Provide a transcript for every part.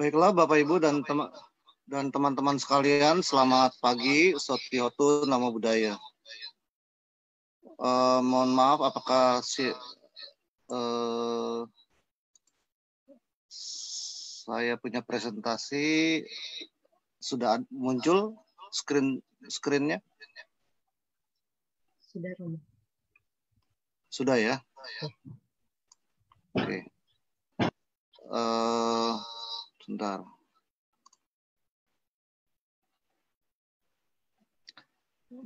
Baiklah Bapak Ibu dan teman dan teman-teman sekalian, selamat pagi. Sotiotu nama budaya. Uh, mohon maaf, apakah si uh, saya punya presentasi sudah muncul screen screennya? Sudah, Romo. Sudah ya? Oke. Okay. Uh, sebentar.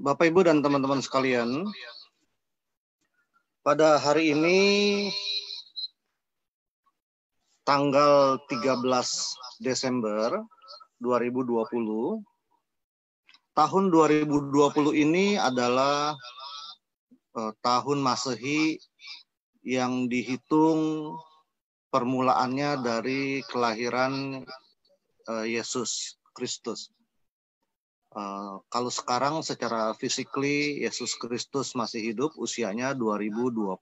Bapak Ibu dan teman-teman sekalian, pada hari ini tanggal 13 Desember 2020 tahun 2020 ini adalah uh, tahun Masehi yang dihitung permulaannya dari kelahiran uh, Yesus Kristus. Uh, kalau sekarang secara physically Yesus Kristus masih hidup usianya 2020.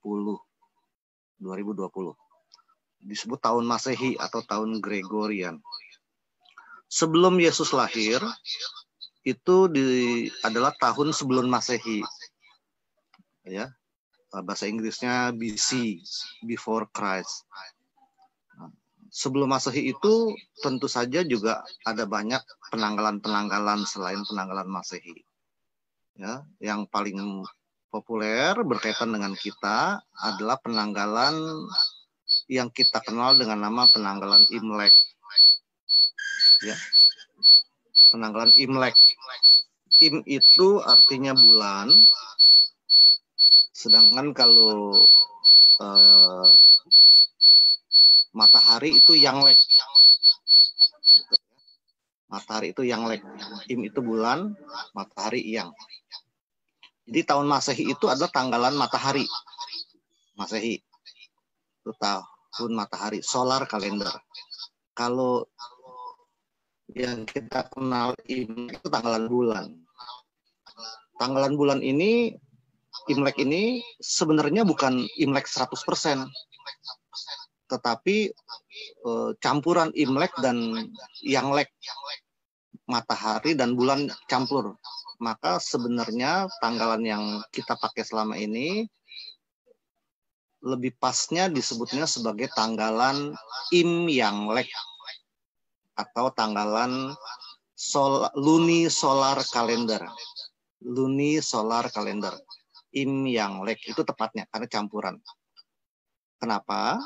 2020. Disebut tahun Masehi atau tahun Gregorian. Sebelum Yesus lahir itu di adalah tahun sebelum Masehi. Ya. Bahasa Inggrisnya BC, before Christ sebelum Masehi itu tentu saja juga ada banyak penanggalan-penanggalan selain penanggalan Masehi. Ya, yang paling populer berkaitan dengan kita adalah penanggalan yang kita kenal dengan nama penanggalan Imlek. Ya. Penanggalan Imlek. Im itu artinya bulan. Sedangkan kalau uh, matahari itu yang lek. Matahari itu yang lek. Im itu bulan, matahari yang. Jadi tahun Masehi itu adalah tanggalan matahari. Masehi. Itu tahun matahari, solar kalender. Kalau yang kita kenal Imlek itu tanggalan bulan. Tanggalan bulan ini Imlek ini sebenarnya bukan Imlek 100% tetapi uh, campuran Imlek dan Yanglek. Matahari dan bulan campur. Maka sebenarnya tanggalan yang kita pakai selama ini lebih pasnya disebutnya sebagai tanggalan Im Yanglek. Atau tanggalan sol, luni solar kalender. Luni solar kalender. Im Yanglek itu tepatnya karena campuran. Kenapa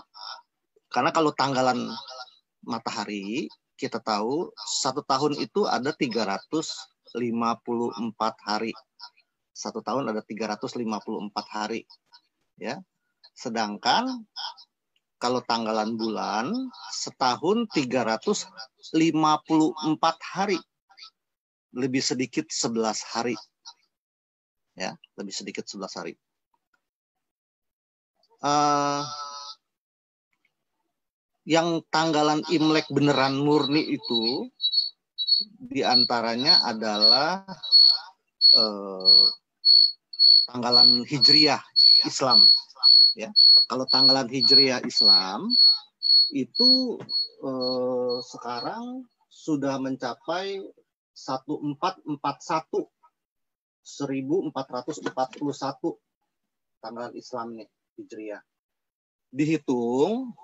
karena kalau tanggalan matahari, kita tahu satu tahun itu ada 354 hari. Satu tahun ada 354 hari. Ya. Sedangkan kalau tanggalan bulan setahun 354 hari. Lebih sedikit 11 hari. Ya, lebih sedikit 11 hari. Uh, yang tanggalan Imlek beneran murni itu di antaranya adalah eh, tanggalan Hijriah Islam. Ya, kalau tanggalan Hijriah Islam itu eh, sekarang sudah mencapai 1441 1441 tanggalan Islam nih Hijriah. Dihitung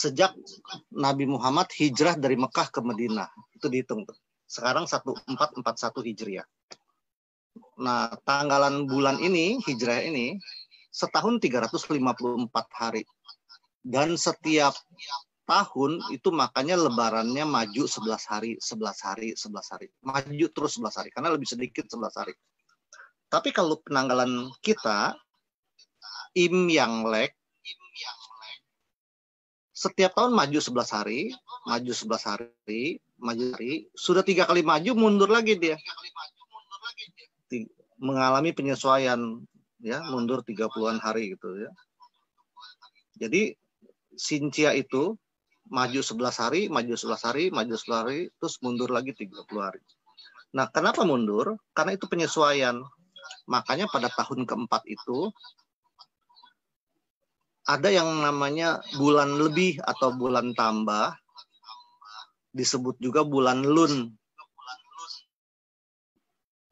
sejak Nabi Muhammad hijrah dari Mekah ke Madinah. Itu dihitung tuh. Sekarang 1441 Hijriah. Nah, tanggalan bulan ini, hijrah ini, setahun 354 hari. Dan setiap tahun itu makanya lebarannya maju 11 hari, 11 hari, 11 hari. Maju terus 11 hari, karena lebih sedikit 11 hari. Tapi kalau penanggalan kita, Im Yang Lek, setiap tahun maju 11 hari, maju 11 hari, maju hari, sudah tiga kali maju mundur lagi dia. Mengalami penyesuaian ya, mundur 30-an hari gitu ya. Jadi Sincia itu maju 11 hari, maju 11 hari, maju 11 hari, terus mundur lagi 30 hari. Nah, kenapa mundur? Karena itu penyesuaian. Makanya pada tahun keempat itu ada yang namanya bulan lebih atau bulan tambah disebut juga bulan Lun.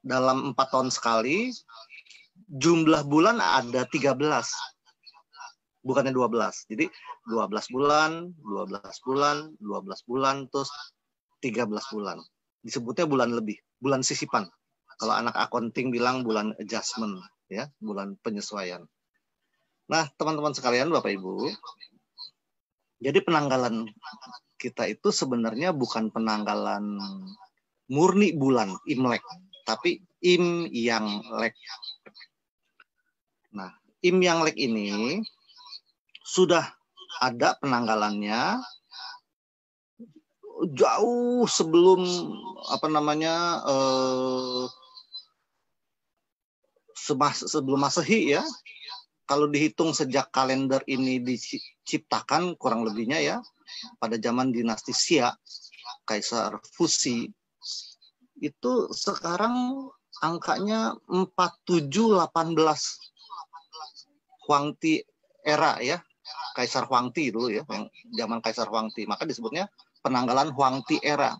Dalam empat tahun sekali, jumlah bulan ada 13. Bukannya 12. Jadi 12 bulan, 12 bulan, 12 bulan, terus 13 bulan. Disebutnya bulan lebih, bulan sisipan. Kalau anak accounting bilang bulan adjustment, ya, bulan penyesuaian. Nah, teman-teman sekalian, Bapak Ibu, jadi penanggalan kita itu sebenarnya bukan penanggalan murni bulan Imlek, tapi Im yang lek. Nah, Im yang lek ini sudah ada penanggalannya jauh sebelum apa namanya eh, sebelum masehi ya kalau dihitung sejak kalender ini diciptakan kurang lebihnya ya pada zaman dinasti Xia, Kaisar Fusi, itu sekarang angkanya 4718 Huangti era ya, Kaisar Huangti dulu ya, yang zaman Kaisar Huangti. Maka disebutnya penanggalan Huangti era.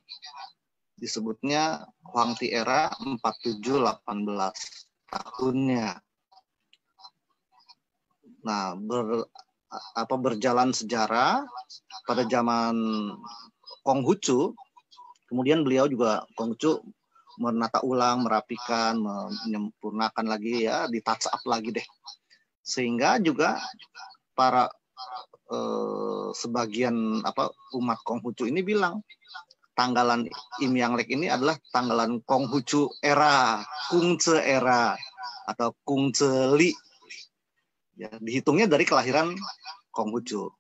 Disebutnya Huangti era 4718 tahunnya. Nah, ber, apa berjalan sejarah pada zaman Konghucu, kemudian beliau juga Konghucu menata ulang, merapikan, menyempurnakan lagi ya, di touch up lagi deh. Sehingga juga para eh, sebagian apa umat Konghucu ini bilang tanggalan Im Yang Lek ini adalah tanggalan Konghucu era, Kungce era atau Kungce Li Ya, dihitungnya dari kelahiran Konghucu.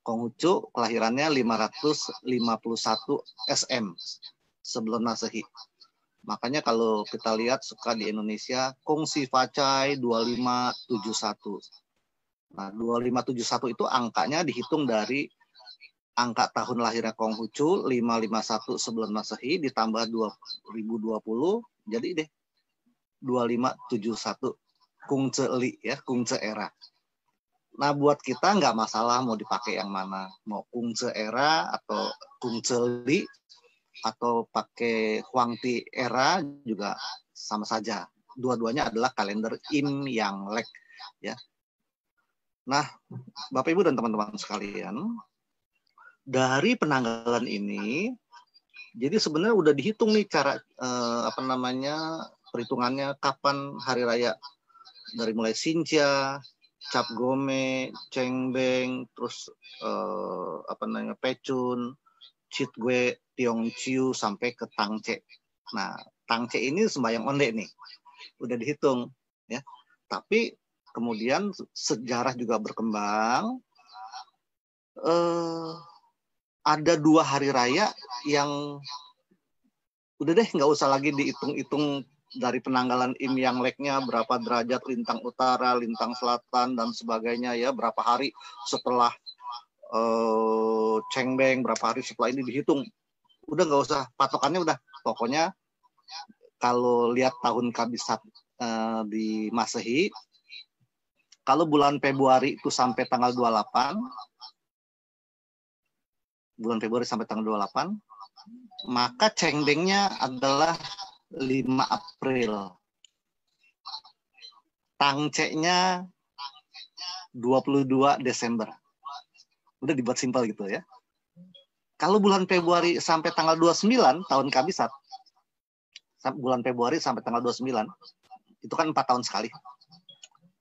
Konghucu kelahirannya 551 SM sebelum Masehi. Makanya kalau kita lihat suka di Indonesia Kongsi Facai 2571. Nah, 2571 itu angkanya dihitung dari angka tahun lahirnya Konghucu 551 sebelum Masehi ditambah 2020 jadi deh 2571 kungce li ya kungce era. Nah buat kita nggak masalah mau dipakai yang mana. Mau kungce era atau kungce li atau pakai huangti era juga sama saja. Dua-duanya adalah kalender im yang lek ya. Nah bapak ibu dan teman-teman sekalian dari penanggalan ini jadi sebenarnya udah dihitung nih cara eh, apa namanya perhitungannya kapan hari raya dari mulai Sinja, Cap Gome, Cengbeng, terus eh, apa namanya Pecun, Tiong Chiu sampai ke Tangce. Nah, Tangce ini sembahyang onde nih. Udah dihitung ya. Tapi kemudian sejarah juga berkembang eh ada dua hari raya yang udah deh nggak usah lagi dihitung-hitung dari penanggalan im yang leknya berapa derajat lintang utara, lintang selatan dan sebagainya ya. Berapa hari setelah uh, cengbeng berapa hari setelah ini dihitung. Udah nggak usah patokannya udah. Pokoknya kalau lihat tahun kabisat uh, di Masehi kalau bulan Februari itu sampai tanggal 28 bulan Februari sampai tanggal 28 maka cengbengnya adalah 5 April. Tangceknya 22 Desember. Udah dibuat simpel gitu ya. Kalau bulan Februari sampai tanggal 29 tahun kabisat, bulan Februari sampai tanggal 29, itu kan 4 tahun sekali.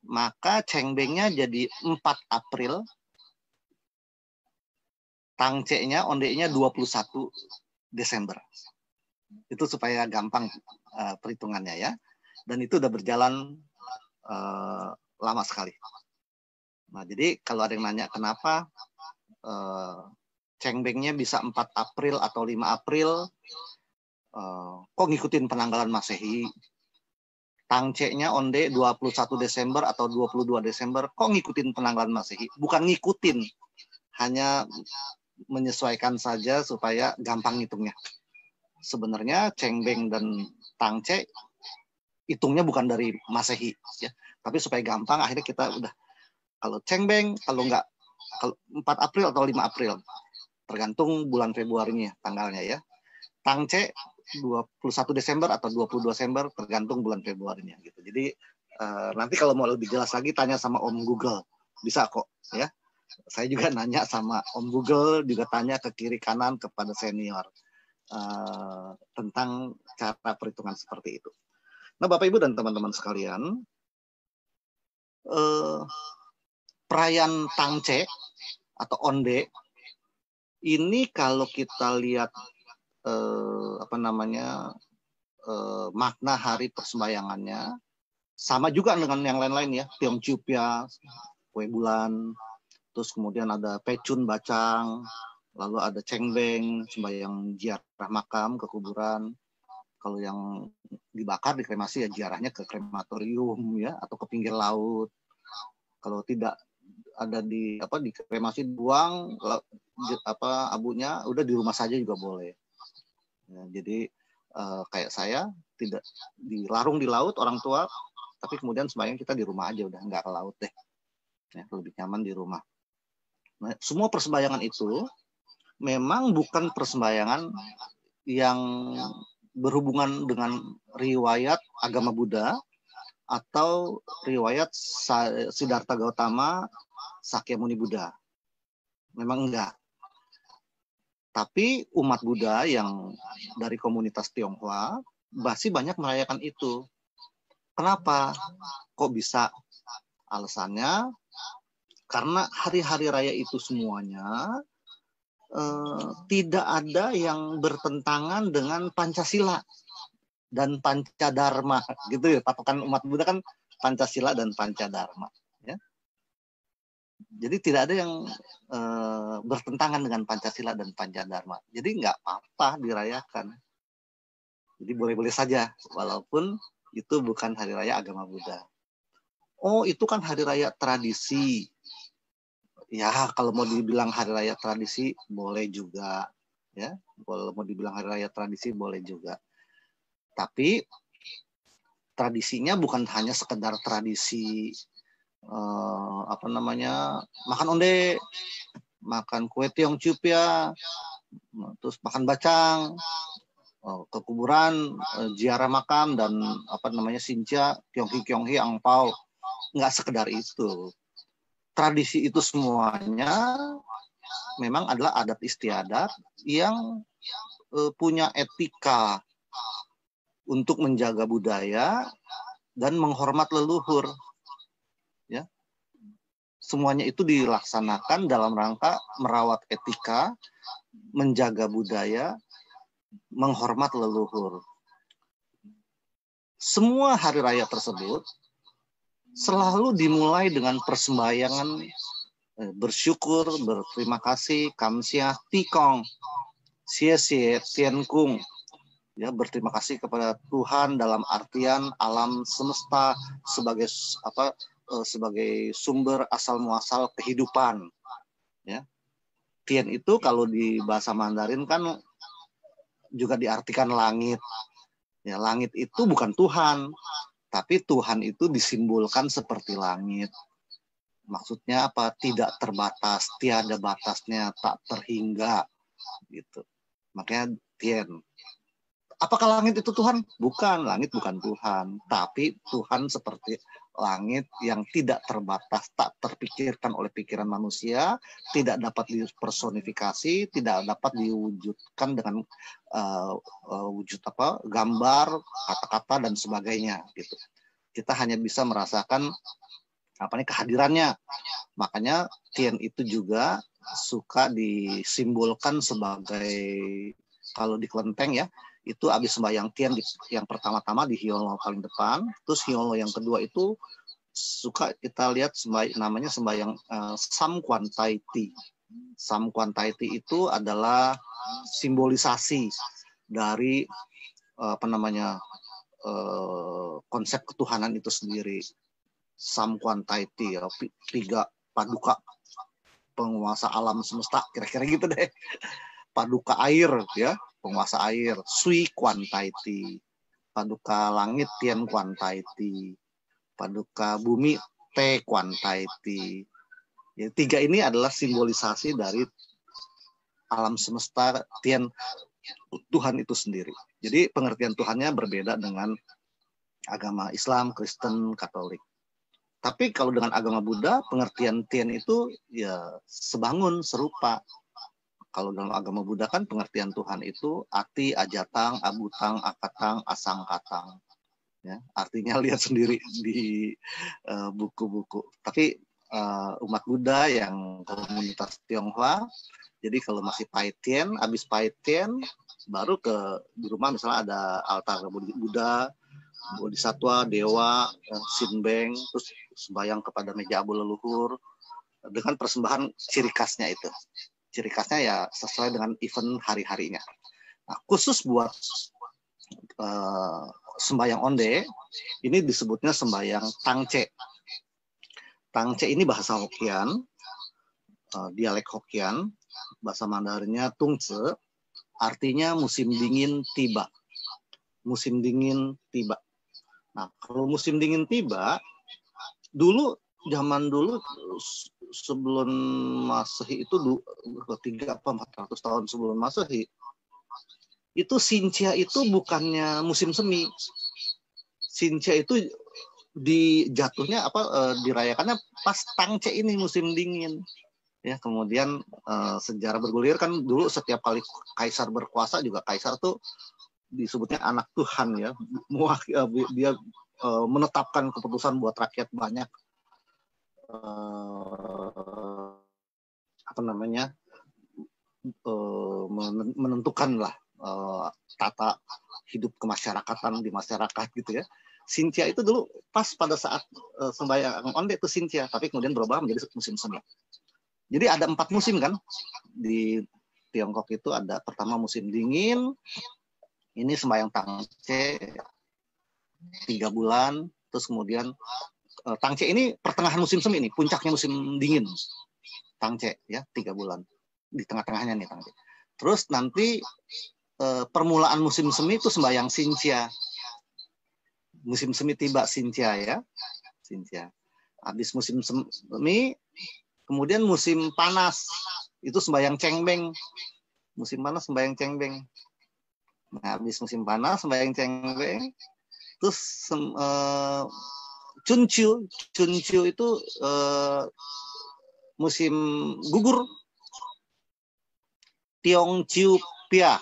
Maka cengbengnya jadi 4 April, tangceknya, ondeknya 21 Desember. Itu supaya gampang uh, perhitungannya ya. Dan itu udah berjalan uh, lama sekali. Nah, jadi kalau ada yang nanya kenapa uh, cengbengnya bisa 4 April atau 5 April, uh, kok ngikutin penanggalan Masehi? Tangceknya onde 21 Desember atau 22 Desember, kok ngikutin penanggalan Masehi? Bukan ngikutin, hanya menyesuaikan saja supaya gampang ngitungnya sebenarnya Cengbeng dan Tangce hitungnya bukan dari Masehi ya. Tapi supaya gampang akhirnya kita udah kalau Cengbeng kalau nggak kalau 4 April atau 5 April tergantung bulan Februarinya tanggalnya ya. Tang C 21 Desember atau 22 Desember tergantung bulan Februarinya gitu. Jadi uh, nanti kalau mau lebih jelas lagi tanya sama Om Google bisa kok ya. Saya juga nanya sama Om Google juga tanya ke kiri kanan kepada senior uh, tentang cara perhitungan seperti itu. Nah Bapak Ibu dan teman-teman sekalian, uh, perayaan Tangce atau Onde ini kalau kita lihat eh, apa namanya eh, makna hari persembahyangannya sama juga dengan yang lain-lain ya ya kue bulan terus kemudian ada pecun bacang lalu ada cengbeng sembahyang ziarah makam ke kuburan. Kalau yang dibakar dikremasi ya ziarahnya ke krematorium ya atau ke pinggir laut. Kalau tidak ada di apa di kremasi buang apa abunya udah di rumah saja juga boleh. Ya, jadi uh, kayak saya tidak dilarung di laut orang tua tapi kemudian sembahyang kita di rumah aja udah nggak ke laut deh. Ya, lebih nyaman di rumah. Nah, semua persembahyangan itu memang bukan persembahyangan yang berhubungan dengan riwayat agama Buddha atau riwayat Siddhartha Gautama Sakyamuni Buddha. Memang enggak. Tapi umat Buddha yang dari komunitas Tionghoa masih banyak merayakan itu. Kenapa? Kok bisa? Alasannya karena hari-hari raya itu semuanya eh, tidak ada yang bertentangan dengan Pancasila dan Pancadharma gitu ya patokan umat Buddha kan Pancasila dan Pancadharma jadi tidak ada yang e, bertentangan dengan Pancasila dan Pancadharma. Jadi nggak apa-apa dirayakan. Jadi boleh-boleh saja, walaupun itu bukan hari raya agama Buddha. Oh, itu kan hari raya tradisi. Ya, kalau mau dibilang hari raya tradisi, boleh juga. Ya, kalau mau dibilang hari raya tradisi, boleh juga. Tapi tradisinya bukan hanya sekedar tradisi uh, apa namanya makan onde makan kue tiong ya terus makan bacang uh, ke kuburan uh, ziarah makam dan apa namanya sinja tionghi tionghi angpau nggak sekedar itu tradisi itu semuanya memang adalah adat istiadat yang uh, punya etika untuk menjaga budaya dan menghormat leluhur semuanya itu dilaksanakan dalam rangka merawat etika, menjaga budaya, menghormat leluhur. Semua hari raya tersebut selalu dimulai dengan persembahyangan eh, bersyukur, berterima kasih, kamsia, tikong, xie xie, tian kung. Ya, berterima kasih kepada Tuhan dalam artian alam semesta sebagai apa uh, sebagai sumber asal muasal kehidupan. Ya. Tian itu kalau di bahasa Mandarin kan juga diartikan langit. Ya, langit itu bukan Tuhan, tapi Tuhan itu disimbolkan seperti langit. Maksudnya apa? Tidak terbatas, tiada batasnya, tak terhingga gitu. Makanya Tian. Apakah langit itu Tuhan? Bukan, langit bukan Tuhan, tapi Tuhan seperti langit yang tidak terbatas, tak terpikirkan oleh pikiran manusia, tidak dapat dipersonifikasi, tidak dapat diwujudkan dengan uh, uh, wujud apa gambar, kata-kata dan sebagainya gitu. Kita hanya bisa merasakan apa nih kehadirannya. Makanya Tien itu juga suka disimbolkan sebagai kalau di kelenteng ya itu habis sembahyang tian yang pertama-tama di hiolo paling depan, terus hiolo yang kedua itu suka kita lihat sembah, namanya sembahyang uh, Sam Kwan Tai Ti. Sam Kwan Tai Ti itu adalah simbolisasi dari uh, apa namanya uh, konsep ketuhanan itu sendiri. Sam Kwan Tai Ti, ya, tiga paduka penguasa alam semesta, kira-kira gitu deh. Paduka air ya, penguasa air, Sui Ti. Paduka langit Tian Quan Tai Ti. Paduka bumi Te Quan Tai Ti. Ya, tiga ini adalah simbolisasi dari alam semesta, Tian Tuhan itu sendiri. Jadi pengertian Tuhannya berbeda dengan agama Islam, Kristen, Katolik. Tapi kalau dengan agama Buddha, pengertian Tian itu ya sebangun, serupa. Kalau dalam agama Buddha kan pengertian Tuhan itu ati, ajatang, abutang, akatang, asangkatang. Ya, artinya lihat sendiri di eh, buku-buku. Uh, Tapi uh, umat Buddha yang komunitas Tionghoa, jadi kalau masih Paitian, habis Paitian, baru ke di rumah misalnya ada altar Buddha, Bodhisatwa, Dewa, eh, Sinbeng, terus sembahyang kepada meja abu leluhur dengan persembahan ciri khasnya itu. Ciri khasnya ya sesuai dengan event hari-harinya. Nah, khusus buat uh, sembahyang onde, ini disebutnya sembahyang tangce. Tangce ini bahasa Hokian, uh, dialek Hokian, bahasa Mandarinnya tungce, artinya musim dingin tiba. Musim dingin tiba. Nah, kalau musim dingin tiba, dulu zaman dulu sebelum masehi itu tiga apa empat ratus tahun sebelum masehi itu Sincia itu bukannya musim semi. Sincia itu di jatuhnya apa e, dirayakannya pas Tangce ini musim dingin. Ya, kemudian e, sejarah bergulir kan dulu setiap kali kaisar berkuasa juga kaisar tuh disebutnya anak Tuhan ya eh, dia menetapkan keputusan buat rakyat banyak uh, apa namanya uh, menentukan lah uh, tata hidup kemasyarakatan di masyarakat gitu ya. Sintia itu dulu pas pada saat uh, sembahyang onde itu Sintia tapi kemudian berubah menjadi musim semi. Jadi ada empat musim kan di Tiongkok itu ada pertama musim dingin ini sembahyang tangce tiga bulan, terus kemudian tangce ini pertengahan musim semi ini, puncaknya musim dingin. Tangce ya tiga bulan di tengah-tengahnya nih tangce. Terus nanti uh, permulaan musim semi itu sembahyang sincia. Musim semi tiba sincia ya, sincia. Habis musim semi, kemudian musim panas itu sembahyang cengbeng. Musim panas sembahyang cengbeng. Nah, habis musim panas sembahyang cengbeng. Terus uh, cunciu, cunciu itu uh, musim gugur. Tiong ciu pia.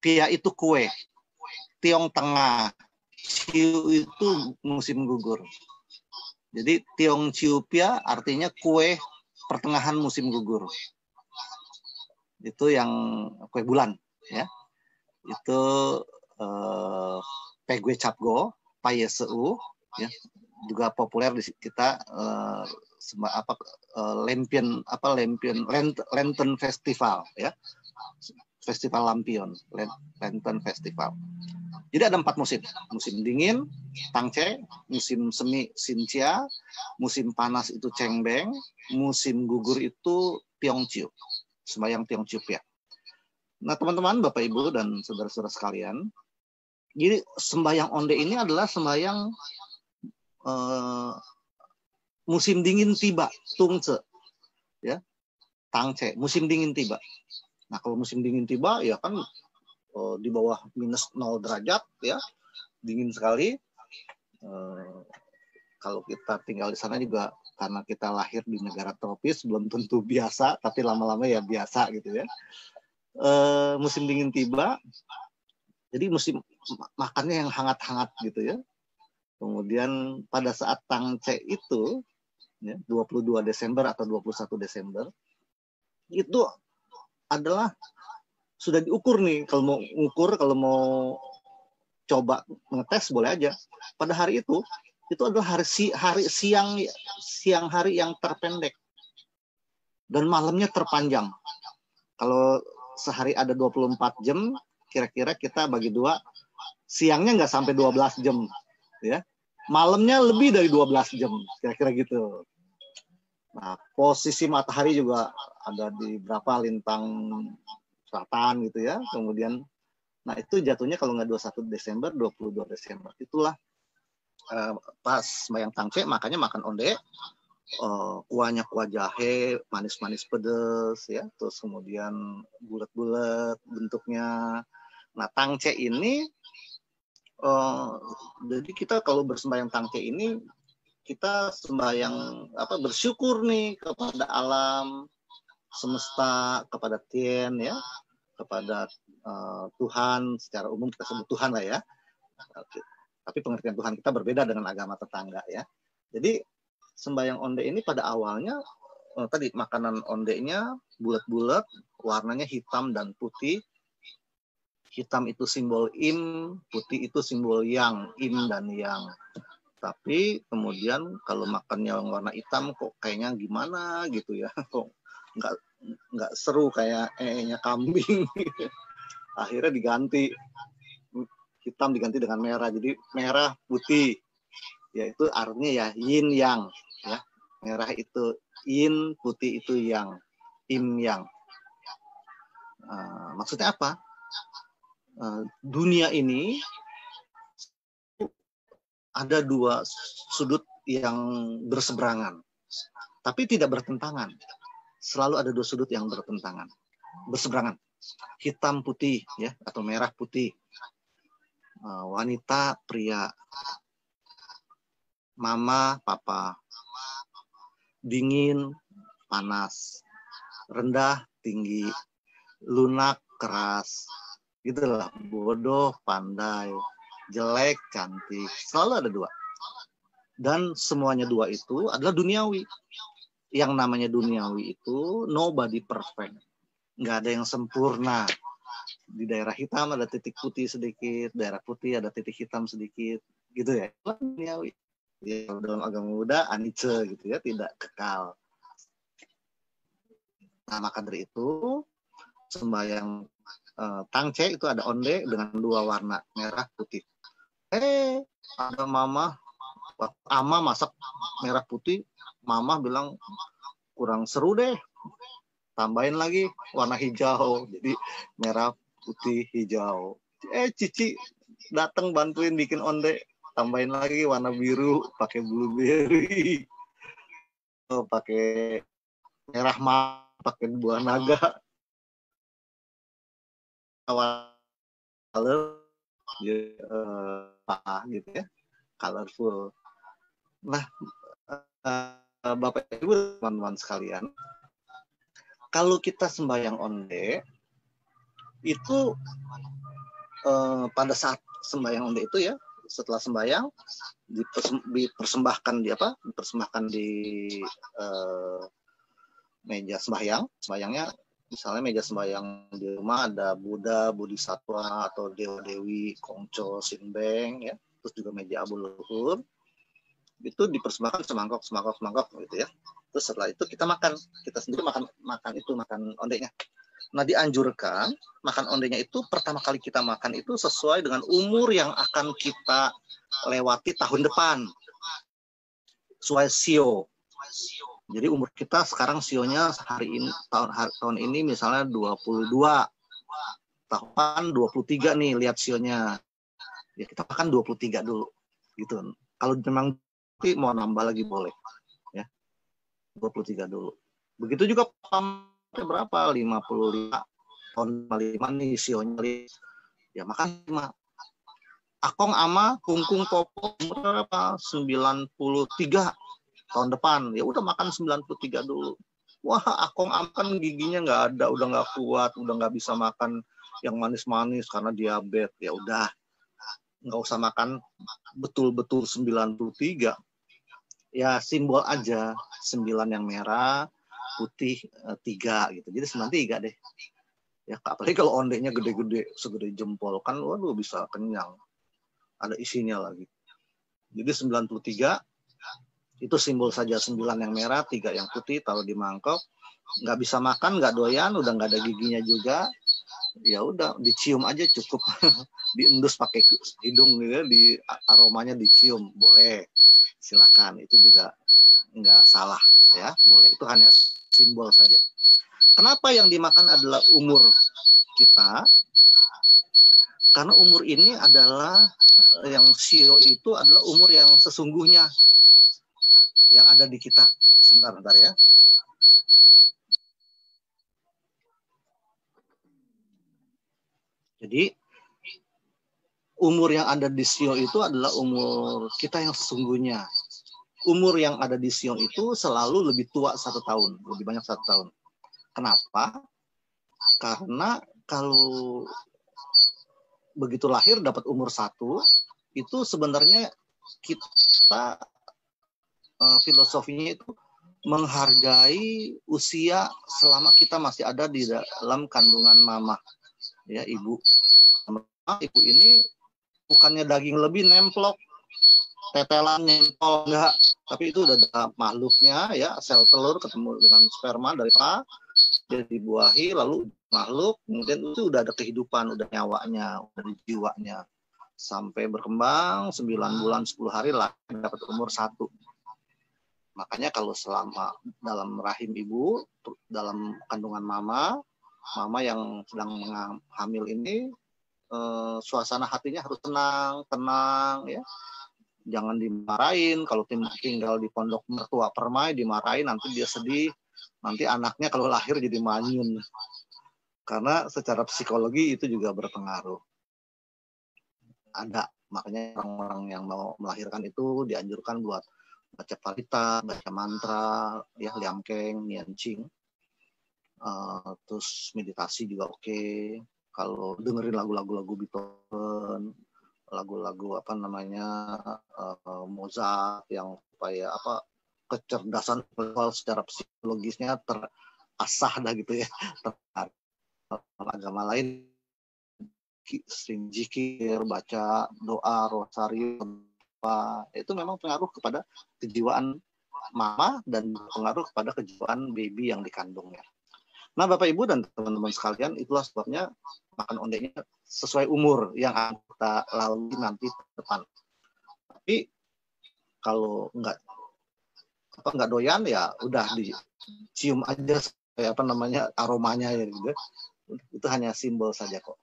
Pia itu kue. Tiong tengah. Ciu itu musim gugur. Jadi tiong ciu pia artinya kue pertengahan musim gugur. Itu yang kue bulan ya itu uh, Pegue Capgo, Payeseu, ya juga populer di kita uh, apa uh, lempion apa lempion lantern festival ya. Festival lampion lantern festival. Jadi ada empat musim. Musim dingin tangce musim semi sincia musim panas itu cengbeng musim gugur itu tiongciu sembayang tiongciu ya. Nah, teman-teman, Bapak Ibu dan saudara-saudara sekalian, jadi sembahyang onde ini adalah sembahyang uh, musim dingin tiba, tungce, ya, tangce, musim dingin tiba. Nah, kalau musim dingin tiba, ya kan uh, di bawah minus 0 derajat, ya, dingin sekali. Uh, kalau kita tinggal di sana juga karena kita lahir di negara tropis belum tentu biasa, tapi lama-lama ya biasa gitu ya uh, musim dingin tiba, jadi musim makannya yang hangat-hangat gitu ya. Kemudian pada saat tangce itu, ya, 22 Desember atau 21 Desember, itu adalah sudah diukur nih. Kalau mau ukur, kalau mau coba ngetes boleh aja. Pada hari itu, itu adalah hari, si, hari siang siang hari yang terpendek dan malamnya terpanjang. Kalau sehari ada 24 jam, kira-kira kita bagi dua, siangnya nggak sampai 12 jam, ya. Malamnya lebih dari 12 jam, kira-kira gitu. Nah, posisi matahari juga ada di berapa lintang selatan gitu ya. Kemudian, nah itu jatuhnya kalau nggak 21 Desember, 22 Desember. Itulah uh, pas bayang tangce, makanya makan onde. uh, kuahnya kuah jahe manis-manis pedes ya terus kemudian bulat-bulat bentuknya nah tangce ini uh, jadi kita kalau bersembahyang tangce ini kita sembahyang apa bersyukur nih kepada alam semesta kepada Tien ya kepada uh, Tuhan secara umum kita sebut Tuhan lah ya tapi pengertian Tuhan kita berbeda dengan agama tetangga ya jadi sembayang onde ini pada awalnya oh, tadi makanan ondenya bulat-bulat, warnanya hitam dan putih. Hitam itu simbol im, putih itu simbol yang, im dan yang. Tapi kemudian kalau makannya warna hitam kok kayaknya gimana gitu ya, kok nggak nggak seru kayak ehnya kambing. Akhirnya diganti. Hitam diganti dengan merah, jadi merah putih. Yaitu artinya ya yin yang. Ya merah itu yin putih itu yang. Im yang. Uh, maksudnya apa uh, dunia ini ada dua sudut yang berseberangan tapi tidak bertentangan. Selalu ada dua sudut yang bertentangan berseberangan. Hitam putih ya atau merah putih. Uh, wanita pria. Mama papa. Dingin, panas, rendah, tinggi, lunak, keras, gitulah, bodoh, pandai, jelek, cantik, selalu ada dua. Dan semuanya dua itu adalah duniawi. Yang namanya duniawi itu nobody perfect. Nggak ada yang sempurna. Di daerah hitam ada titik putih sedikit, daerah putih ada titik hitam sedikit, gitu ya. Duniawi ya, dalam agama Buddha anice gitu ya tidak kekal nah maka dari itu sembahyang uh, tangce itu ada onde dengan dua warna merah putih. Eh ada mama ama masak merah putih. Mama bilang kurang seru deh tambahin lagi warna hijau. Jadi merah putih hijau. Eh cici datang bantuin bikin onde. Tambahin lagi warna biru pakai blueberry. Oh, pakai merah mah pakai buah naga color uh, gitu ya colorful. Nah uh, bapak ibu teman-teman sekalian kalau kita sembahyang onde itu uh, pada saat sembahyang onde itu ya setelah sembahyang dipersembahkan di apa? Dipersembahkan di uh, meja sembahyang sembahyangnya misalnya meja sembahyang di rumah ada Buddha, Bodhisattva atau Dewa Dewi, Kongco, Sinbeng ya. Terus juga meja abu luhur. Itu dipersembahkan semangkok semangkok semangkok gitu ya. Terus setelah itu kita makan. Kita sendiri makan makan itu makan ondeknya Nah dianjurkan makan ondenya itu pertama kali kita makan itu sesuai dengan umur yang akan kita lewati tahun depan. Sesuai sio. Jadi umur kita sekarang sionya hari ini tahun hari, tahun ini misalnya 22. Tahun 23 nih lihat sionya. Ya kita makan 23 dulu. Gitu. Kalau memang mau nambah lagi boleh. Ya. 23 dulu. Begitu juga berapa 55 tahun 55 nih sionya ya makan lima Akong ama kungkung popo berapa 93 tahun depan ya udah makan 93 dulu wah akong ama kan giginya nggak ada udah nggak kuat udah nggak bisa makan yang manis-manis karena diabetes ya udah nggak usah makan betul-betul 93 ya simbol aja 9 yang merah putih uh, tiga gitu. Jadi sembilan tiga deh. Ya apalagi kalau ondenya gede-gede segede jempol kan waduh bisa kenyang. Ada isinya lagi. Jadi 93 itu simbol saja sembilan yang merah, tiga yang putih taruh di mangkok. Nggak bisa makan, nggak doyan, udah nggak ada giginya juga. Ya udah dicium aja cukup. Diendus pakai hidung gitu ya, di aromanya dicium boleh. Silakan itu juga nggak salah ya boleh itu hanya simbol saja. Kenapa yang dimakan adalah umur kita? Karena umur ini adalah yang sio itu adalah umur yang sesungguhnya. Yang ada di kita. Sebentar, sebentar ya. Jadi umur yang ada di Sio itu adalah umur kita yang sesungguhnya. Umur yang ada di Sio itu selalu lebih tua satu tahun, lebih banyak satu tahun. Kenapa? Karena kalau begitu lahir dapat umur satu, itu sebenarnya kita uh, filosofinya itu menghargai usia selama kita masih ada di dalam kandungan mama. Ya ibu. Ibu ini bukannya daging lebih nemplok tetelan nempel enggak. Tapi itu udah ada makhluknya ya sel telur ketemu dengan sperma dari pak dia dibuahi lalu makhluk kemudian itu udah ada kehidupan udah nyawanya udah jiwanya. Sampai berkembang 9 bulan 10 hari lah dapat umur satu makanya kalau selama dalam rahim ibu dalam kandungan mama mama yang sedang hamil ini eh, suasana hatinya harus tenang, tenang ya. Jangan dimarahin kalau tinggal di pondok mertua permai dimarahin nanti dia sedih. Nanti anaknya kalau lahir jadi manyun. Karena secara psikologi itu juga berpengaruh. Ada makanya orang-orang yang mau melahirkan itu dianjurkan buat baca parita, baca mantra, ya liamkeng, niancing uh, terus meditasi juga oke okay. kalau dengerin lagu-lagu lagu Beethoven lagu-lagu apa namanya uh, Mozart yang supaya apa kecerdasan secara psikologisnya terasah dah gitu ya agama lain sering jikir baca doa rosario itu memang pengaruh kepada kejiwaan mama dan pengaruh kepada kejiwaan baby yang dikandungnya. Nah, Bapak Ibu dan teman-teman sekalian, itulah sebabnya makan ondenya sesuai umur yang akan kita lalui nanti depan. Tapi kalau enggak apa enggak doyan ya udah dicium aja apa namanya aromanya ya gitu. Itu hanya simbol saja kok.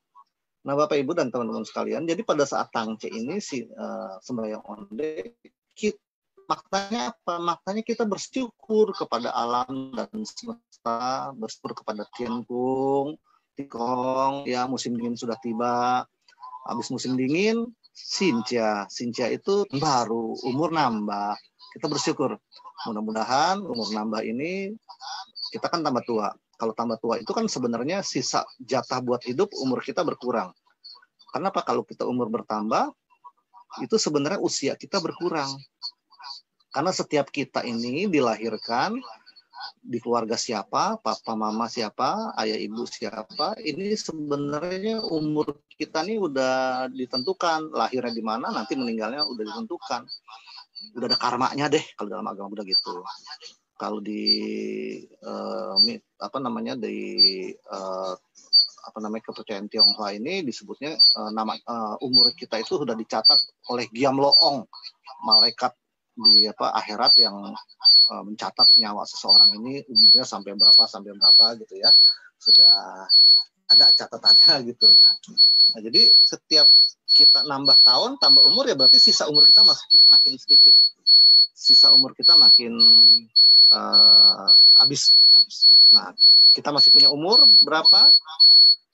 Nah, Bapak Ibu dan teman-teman sekalian, jadi pada saat tangce ini si uh, sembahyang onde kita maknanya apa? Maknanya kita bersyukur kepada alam dan semesta, bersyukur kepada Tianpung, Tikong, ya musim dingin sudah tiba. Habis musim dingin, Sinja. Sinja itu baru, umur nambah. Kita bersyukur. Mudah-mudahan umur nambah ini kita kan tambah tua. Kalau tambah tua itu kan sebenarnya sisa jatah buat hidup umur kita berkurang. Kenapa kalau kita umur bertambah, itu sebenarnya usia kita berkurang. Karena setiap kita ini dilahirkan di keluarga siapa, papa mama siapa, ayah ibu siapa, ini sebenarnya umur kita nih udah ditentukan, lahirnya di mana, nanti meninggalnya udah ditentukan. Udah ada karmanya deh kalau dalam agama Buddha gitu. Kalau di uh, apa namanya di uh, apa namanya kepercayaan Tionghoa ini disebutnya uh, nama uh, umur kita itu sudah dicatat oleh Giam Loong, malaikat di apa akhirat yang uh, mencatat nyawa seseorang ini umurnya sampai berapa sampai berapa gitu ya sudah ada catatannya gitu. Nah, jadi setiap kita nambah tahun tambah umur ya berarti sisa umur kita masih makin sedikit. Sisa umur kita makin uh, habis. Nah, kita masih punya umur berapa?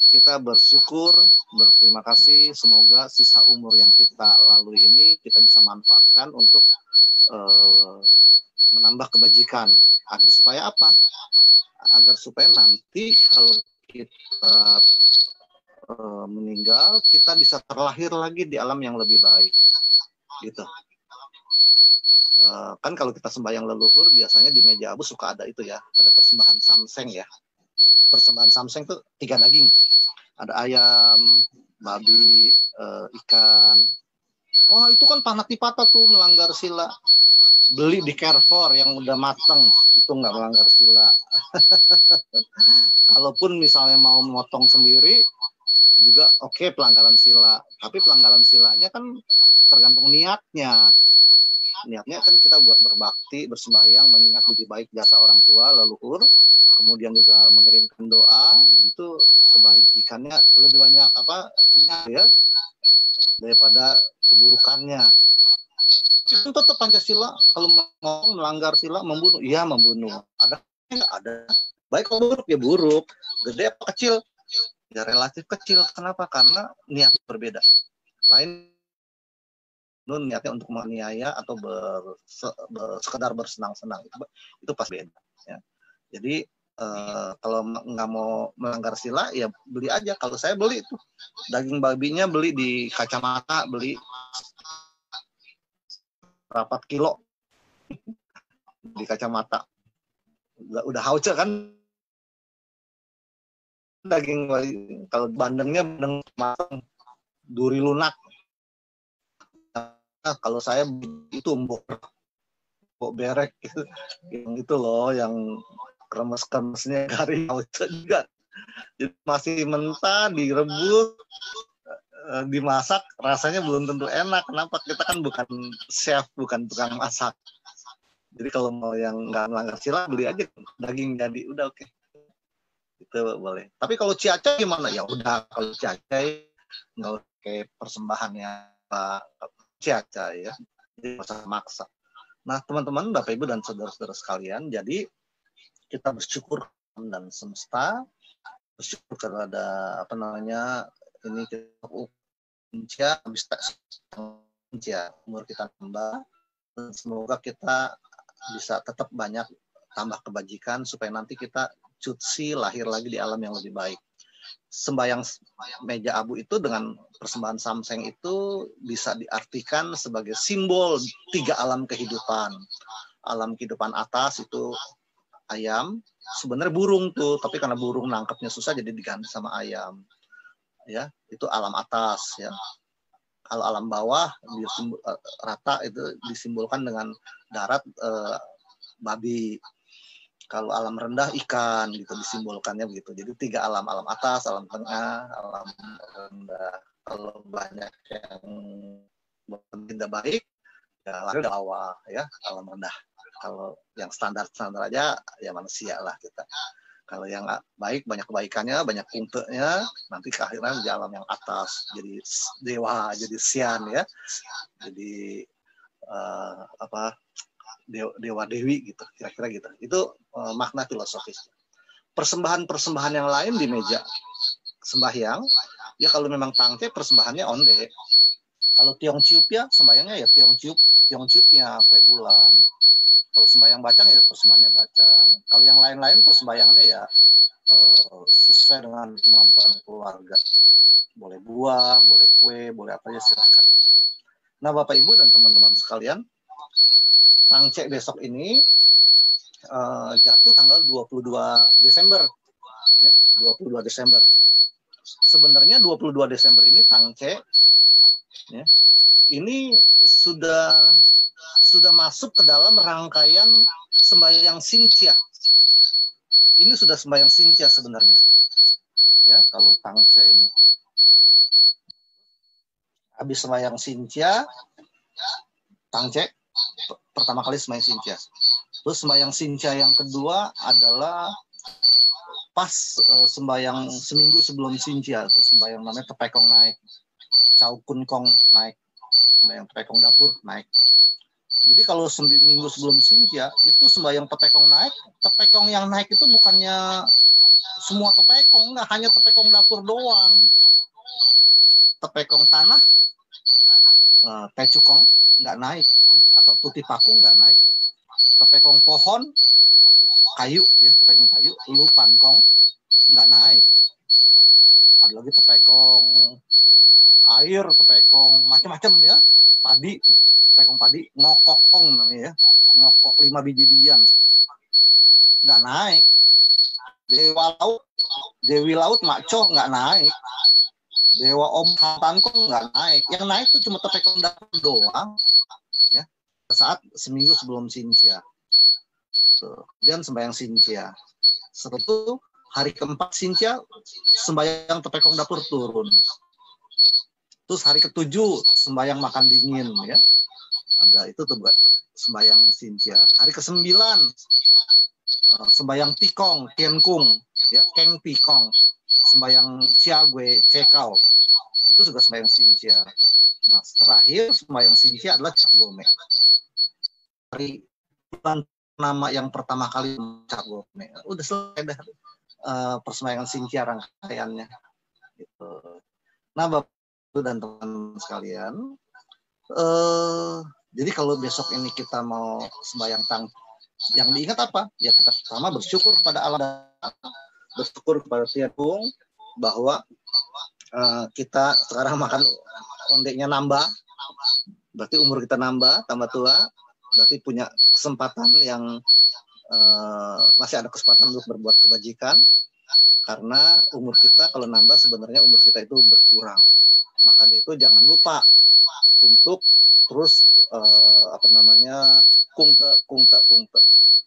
Kita bersyukur, berterima kasih. Semoga sisa umur yang kita lalui ini kita bisa manfaatkan untuk uh, menambah kebajikan agar supaya apa? Agar supaya nanti kalau kita uh, meninggal kita bisa terlahir lagi di alam yang lebih baik, gitu. Uh, kan kalau kita sembahyang leluhur biasanya di meja abu suka ada itu ya, ada persembahan samseng ya. Persembahan samseng tuh tiga daging, ada ayam, babi, uh, ikan, Oh itu kan panatipata tuh melanggar sila. Beli di Carrefour yang udah mateng itu nggak melanggar sila. Kalaupun misalnya mau memotong sendiri juga oke okay, pelanggaran sila. Tapi pelanggaran silanya kan tergantung niatnya. Niatnya kan kita buat berbakti, bersembahyang, mengingat budi baik jasa orang tua, leluhur, kemudian juga mengirimkan doa itu kebajikannya lebih banyak apa ya daripada keburukannya. tetap Pancasila kalau mau melanggar sila membunuh, iya membunuh. Ada ada. Baik kalau buruk ya buruk, gede apa kecil ya relatif kecil. Kenapa? Karena niat berbeda. Lain nun niatnya untuk menganiaya atau ber, sekedar bersenang-senang itu itu pas beda ya. Jadi eh, kalau nggak mau melanggar sila ya beli aja. Kalau saya beli itu daging babinya beli di kacamata, beli berapa kilo di kacamata. Udah, udah hauce kan daging kalau bandengnya bandeng matang duri lunak nah, kalau saya itu mbok mbok berek itu yang itu loh yang kremes kremesnya garing juga. Jadi masih mentah direbus eh, dimasak rasanya belum tentu enak. Kenapa? Kita kan bukan chef bukan tukang masak. Jadi kalau mau yang nggak melanggar sila beli aja daging jadi udah oke. Okay itu boleh. Tapi kalau ciaca gimana? Ya udah kalau ciaca nggak kayak persembahannya pak ciaca ya jadi masa maksa nah teman-teman bapak ibu dan saudara-saudara sekalian jadi kita bersyukur dan semesta bersyukur karena ada apa namanya ini kita uncia habis uncia umur kita tambah dan semoga kita bisa tetap banyak tambah kebajikan supaya nanti kita cuci lahir lagi di alam yang lebih baik. Sembayang meja abu itu dengan persembahan samseng itu bisa diartikan sebagai simbol tiga alam kehidupan. Alam kehidupan atas itu ayam, sebenarnya burung tuh, tapi karena burung nangkepnya susah jadi diganti sama ayam. Ya, itu alam atas ya. Kalau alam bawah eh, rata itu disimbolkan dengan darat eh, babi kalau alam rendah ikan gitu disimbolkannya begitu. Jadi tiga alam, alam atas, alam tengah, alam rendah. Kalau banyak yang tidak baik, ya lari bawah ya, alam rendah. Kalau yang standar-standar aja ya manusia lah kita. Kalau yang baik banyak kebaikannya, banyak kuntenya, nanti ke di alam yang atas jadi dewa, jadi sian ya. Jadi uh, apa dewa dewi gitu kira-kira gitu. Itu uh, makna filosofis. Persembahan persembahan yang lain di meja sembahyang ya kalau memang tangke persembahannya onde. Kalau tiong ciup ya sembahyangnya ya tiong ciup. Tiong ciupnya kue bulan. Kalau sembahyang bacang ya persembahannya bacang. Kalau yang lain-lain persembayangannya ya uh, sesuai dengan kemampuan keluarga. Boleh buah boleh kue boleh apa ya silahkan nah bapak ibu dan teman-teman sekalian Tangcek besok ini uh, jatuh tanggal 22 Desember. Ya, 22 Desember. Sebenarnya 22 Desember ini Tangcek ya, ini sudah sudah masuk ke dalam rangkaian sembahyang Sincia. Ini sudah sembahyang Sincia sebenarnya. Ya, kalau Tangce ini. Habis sembahyang Sincia, Tangce pertama kali sembahyang Sinca. Terus sembahyang Sinca yang kedua adalah pas uh, sembahyang seminggu sebelum Sinca, sembahyang namanya tepekong naik, caukun kong naik, sembahyang tepekong dapur naik. Jadi kalau seminggu sebelum Sinca itu sembahyang tepekong naik, tepekong yang naik itu bukannya semua tepekong, nggak hanya tepekong dapur doang. Tepekong tanah, uh, tecukong nggak naik atau tuti paku nggak naik. Tepekong pohon kayu ya tepekong kayu lu pankong nggak naik. Ada lagi tepekong air tepekong macam-macam ya. Padi tepekong padi ngokok ong namanya ya. Ngokok lima biji bian. Nggak naik. Dewa laut dewi laut maco nggak naik dewa om kong nggak naik yang naik tuh cuma dapur doang saat seminggu sebelum Sincia. So, kemudian sembahyang Sincia. Setelah itu hari keempat Sincia sembahyang tepekong dapur turun. Terus hari ketujuh sembahyang makan dingin ya. Ada itu tuh sembahyang Sincia. Hari kesembilan uh, sembahyang tikong, kienkung, ya, keng tikong, sembahyang ciague, cekau. Itu juga sembahyang Sincia. Nah, terakhir sembahyang Sincia adalah cap gome hari bulan nama yang pertama kali mencakup udah selesai dah uh, persembayangan Sintia rangkaiannya gitu. Nah Bapak dan teman sekalian, uh, jadi kalau besok ini kita mau sembahyang tang, yang diingat apa? Ya kita pertama bersyukur pada Allah, bersyukur kepada Tiapung bahwa uh, kita sekarang makan ondeknya nambah, berarti umur kita nambah, tambah tua, berarti punya kesempatan yang uh, masih ada kesempatan untuk berbuat kebajikan. Karena umur kita kalau nambah sebenarnya umur kita itu berkurang. Maka itu jangan lupa untuk terus uh, apa namanya kungte kungte kungte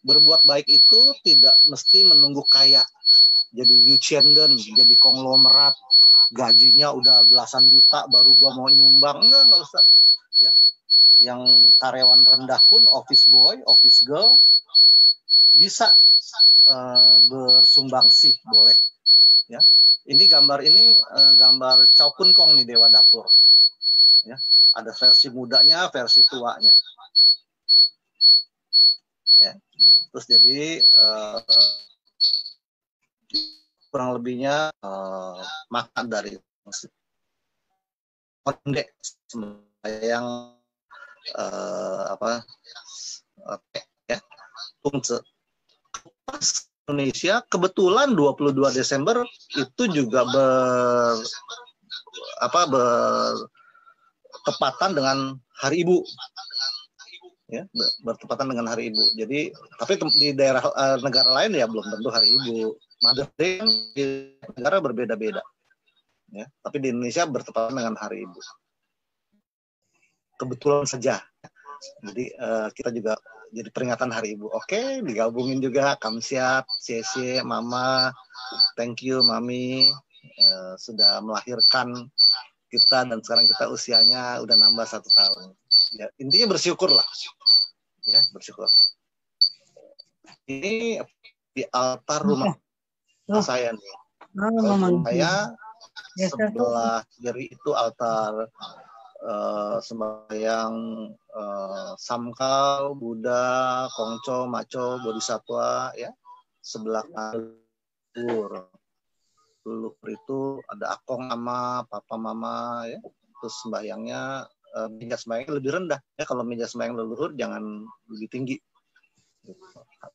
berbuat baik itu tidak mesti menunggu kaya jadi yuchenden jadi konglomerat. Gajinya udah belasan juta baru gua mau nyumbang. Enggak enggak usah. Ya. Yang karyawan rendah pun office boy office girl bisa uh, bersumbang sih boleh. Ya. Ini gambar ini uh, gambar Chow Kun Kong nih Dewa Dapur. Ya. Ada versi mudanya versi tuanya. Ya. Terus jadi uh, kurang lebihnya uh, makan dari konde yang uh, apa uh, ya Tungce. pas Indonesia kebetulan 22 Desember itu juga ber apa bertepatan dengan Hari Ibu ya bertepatan dengan Hari Ibu. Jadi tapi di daerah uh, negara lain ya belum tentu Hari Ibu. Mother Day di negara berbeda-beda ya. Tapi di Indonesia bertepatan dengan Hari Ibu. Kebetulan saja. Jadi uh, kita juga jadi peringatan Hari Ibu. Oke, digabungin juga. Kamsiat, Cece, Mama, thank you Mami. Uh, sudah melahirkan kita dan sekarang kita usianya udah nambah satu tahun. Ya, intinya bersyukur lah. Ya, bersyukur. Ini di altar rumah oh. saya nih. Oh, saya sebelah kiri itu altar uh, sembahyang uh, Samkal, Buddha, Kongco, Maco, Bodhisatwa ya sebelah kanan Leluhur itu ada akong ama, papa mama ya. Terus sembahyangnya uh, meja sembahyang lebih rendah ya kalau meja sembahyang leluhur jangan lebih tinggi.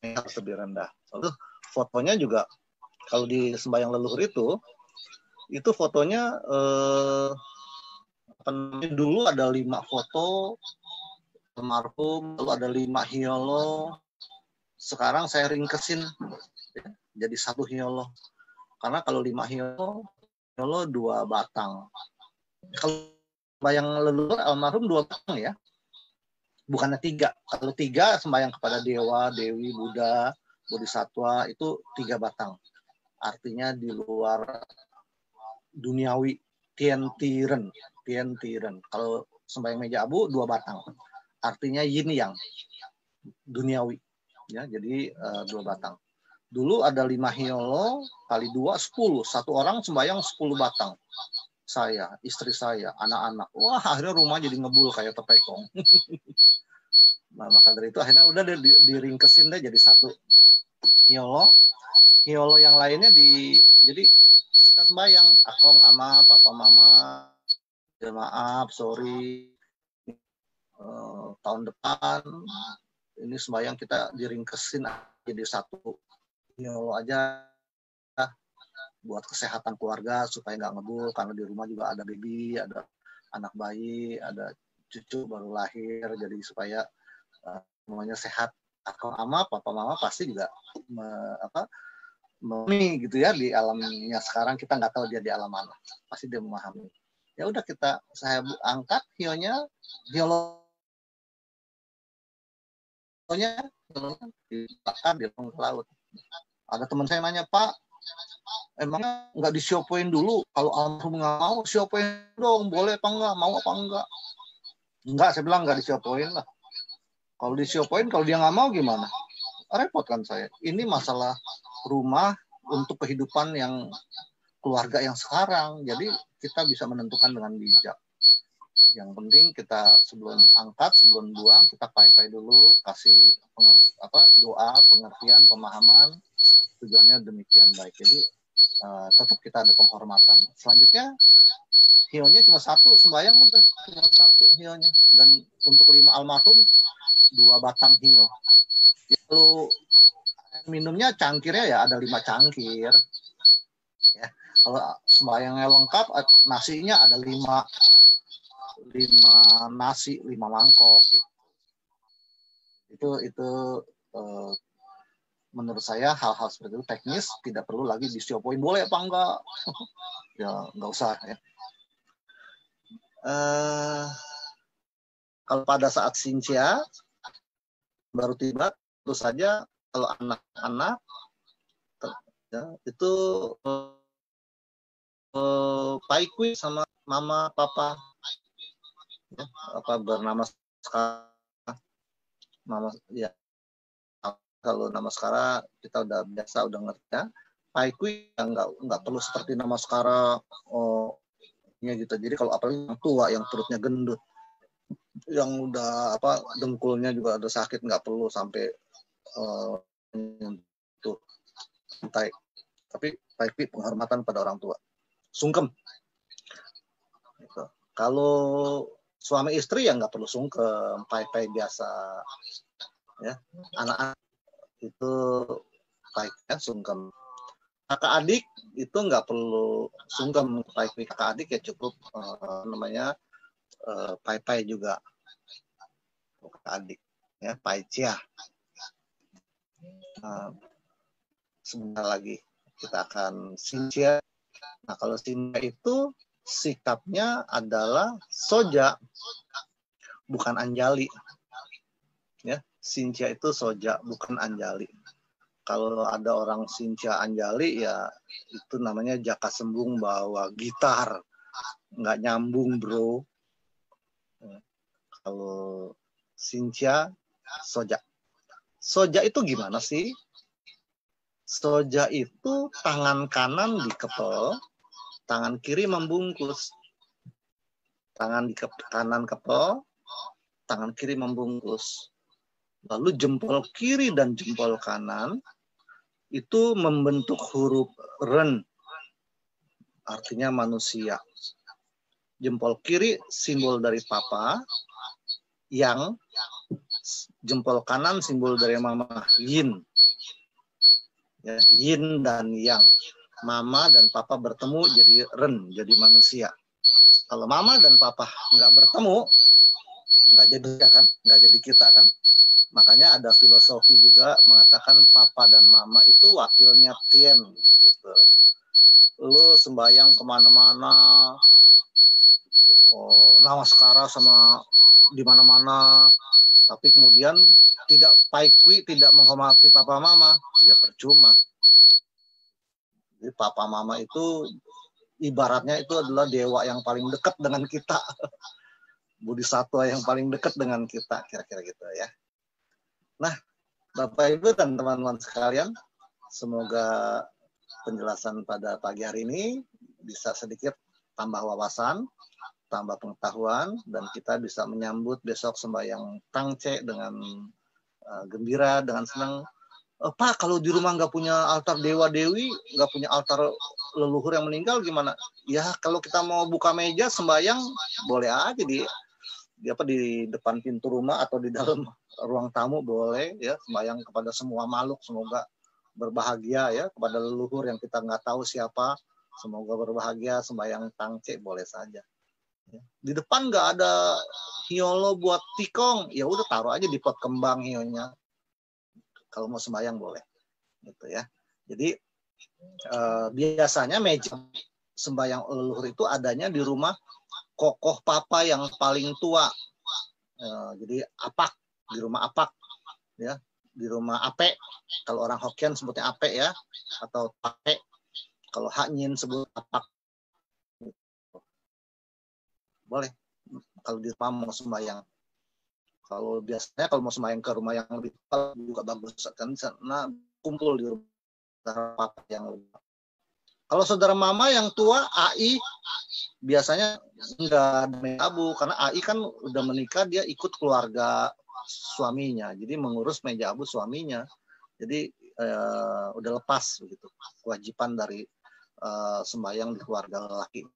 Harus lebih rendah. Lalu fotonya juga kalau di sembahyang leluhur itu itu fotonya eh, dulu ada lima foto almarhum, lalu ada lima hiolo. Sekarang saya ringkesin ya, jadi satu hiolo. Karena kalau lima hiolo, hiolo dua batang. Kalau bayang leluhur almarhum dua batang ya, bukannya tiga. Kalau tiga sembahyang kepada dewa, dewi, Buddha, bodhisatwa itu tiga batang. Artinya di luar duniawi. Tientiren tientiren kalau sembahyang meja abu dua batang. Artinya yin yang duniawi. Ya jadi uh, dua batang dulu ada lima hiolo kali dua sepuluh. Satu orang sembahyang sepuluh batang. Saya istri saya anak-anak. Wah akhirnya rumah jadi ngebul kayak tepekong. Nah maka dari itu akhirnya udah di, diringkesin deh jadi satu. Hiolo hiolo yang lainnya di jadi kita sembahyang. Akong ama papa mama. Ya maaf sorry. Uh, tahun depan ini sembahyang kita diringkesin jadi satu ya Allah aja buat kesehatan keluarga supaya nggak ngebul karena di rumah juga ada baby ada anak bayi ada cucu baru lahir. Jadi supaya uh, semuanya sehat. Akong ama papa mama pasti juga me, apa memahami gitu ya di alamnya. Sekarang kita nggak tahu dia di alam mana. Pasti dia memahami. Ya udah kita saya angkat hionya. Hiolonya diletakkan di laut ada teman saya nanya pak emang nggak disiopoin dulu? Kalau almarhum nggak mau siopoin dong? Boleh apa enggak mau apa enggak enggak saya bilang nggak disiopoin lah. Kalau disiopoin kalau dia nggak mau gimana? Repot kan saya. Ini masalah rumah untuk kehidupan yang keluarga yang sekarang. Jadi kita bisa menentukan dengan bijak. yang penting kita sebelum angkat sebelum buang kita pai-pai dulu kasih apa doa pengertian pemahaman tujuannya demikian baik. Jadi uh, tetap kita ada penghormatan. Selanjutnya hionya cuma satu sembahyang udah cuma satu hionya dan untuk lima almarhum dua batang hio lalu minumnya cangkirnya ya ada lima cangkir. Ya kalau sembahyangnya lengkap nasinya ada lima lima nasi lima mangkok gitu. itu itu uh, menurut saya hal-hal seperti itu teknis tidak perlu lagi disiopoin boleh apa enggak? Ya nggak usah ya. Uh, kalau pada saat sincia baru tiba tentu saja kalau anak-anak ya, itu uh, uh, paikui sama mama papa ya, apa bernama sekarang nama ya kalau nama sekarang kita udah biasa udah ngerti ya. Paikui yang nggak nggak perlu seperti nama sekarang oh ya gitu. Jadi kalau apalagi yang tua yang perutnya gendut yang udah apa dengkulnya juga ada sakit nggak perlu sampai uh, untuk santai tapi Paikui penghormatan pada orang tua. Sungkem. Gitu. kalau suami istri ya nggak perlu sungkem. Pai-pai biasa ya. Anak-anak itu ya sungkem. Kakak adik itu nggak perlu sungkem. Baik kakak adik ya cukup uh, namanya uh, pai-pai juga. Kakak adik ya cia uh, sebentar lagi kita akan sincia nah kalau sincia itu sikapnya adalah soja, bukan anjali. Ya, Sincia itu soja, bukan anjali. Kalau ada orang Sincia anjali ya itu namanya jaka sembung bawa gitar, nggak nyambung bro. Kalau Sincia soja. Soja itu gimana sih? Soja itu tangan kanan dikepel, tangan kiri membungkus. Tangan di kanan kepel, tangan kiri membungkus. Lalu jempol kiri dan jempol kanan itu membentuk huruf ren. Artinya manusia. Jempol kiri simbol dari papa, yang jempol kanan simbol dari mama yin. Ya, yin dan yang mama dan papa bertemu jadi ren, jadi manusia. Kalau mama dan papa nggak bertemu, nggak jadi ya kan, nggak jadi kita kan. Makanya ada filosofi juga mengatakan papa dan mama itu wakilnya tien gitu. Lu sembayang ke mana-mana, oh, sekarang sama di mana-mana, tapi kemudian tidak paikwi, tidak menghormati papa mama, ya percuma jadi papa mama itu ibaratnya itu adalah dewa yang paling dekat dengan kita. Budi yang paling dekat dengan kita, kira-kira gitu ya. Nah, Bapak Ibu dan teman-teman sekalian, semoga penjelasan pada pagi hari ini bisa sedikit tambah wawasan, tambah pengetahuan, dan kita bisa menyambut besok sembahyang tangce dengan uh, gembira, dengan senang, Eh, Pak kalau di rumah nggak punya altar dewa dewi, nggak punya altar leluhur yang meninggal gimana? Ya kalau kita mau buka meja sembayang boleh aja di, di apa di depan pintu rumah atau di dalam ruang tamu boleh ya sembayang kepada semua makhluk semoga berbahagia ya kepada leluhur yang kita nggak tahu siapa semoga berbahagia sembayang tangce boleh saja. Ya. Di depan nggak ada hiolo buat tikong, ya udah taruh aja di pot kembang hionya kalau mau sembahyang boleh gitu ya jadi eh, biasanya meja sembahyang leluhur itu adanya di rumah kokoh papa yang paling tua. Eh, jadi apak di rumah apak ya. Di rumah ape kalau orang Hokkien sebutnya ape ya. Atau tape kalau haknyin sebut apak. Boleh kalau di rumah mau sembahyang. Kalau biasanya kalau mau sembahyang ke rumah yang lebih tua juga bagus. Kan karena kumpul di rumah. Yang lebih Kalau saudara mama yang tua AI biasanya enggak abu karena AI kan udah menikah dia ikut keluarga suaminya. Jadi mengurus meja abu suaminya. Jadi eh, udah lepas begitu kewajiban dari eh, sembahyang di keluarga lelaki.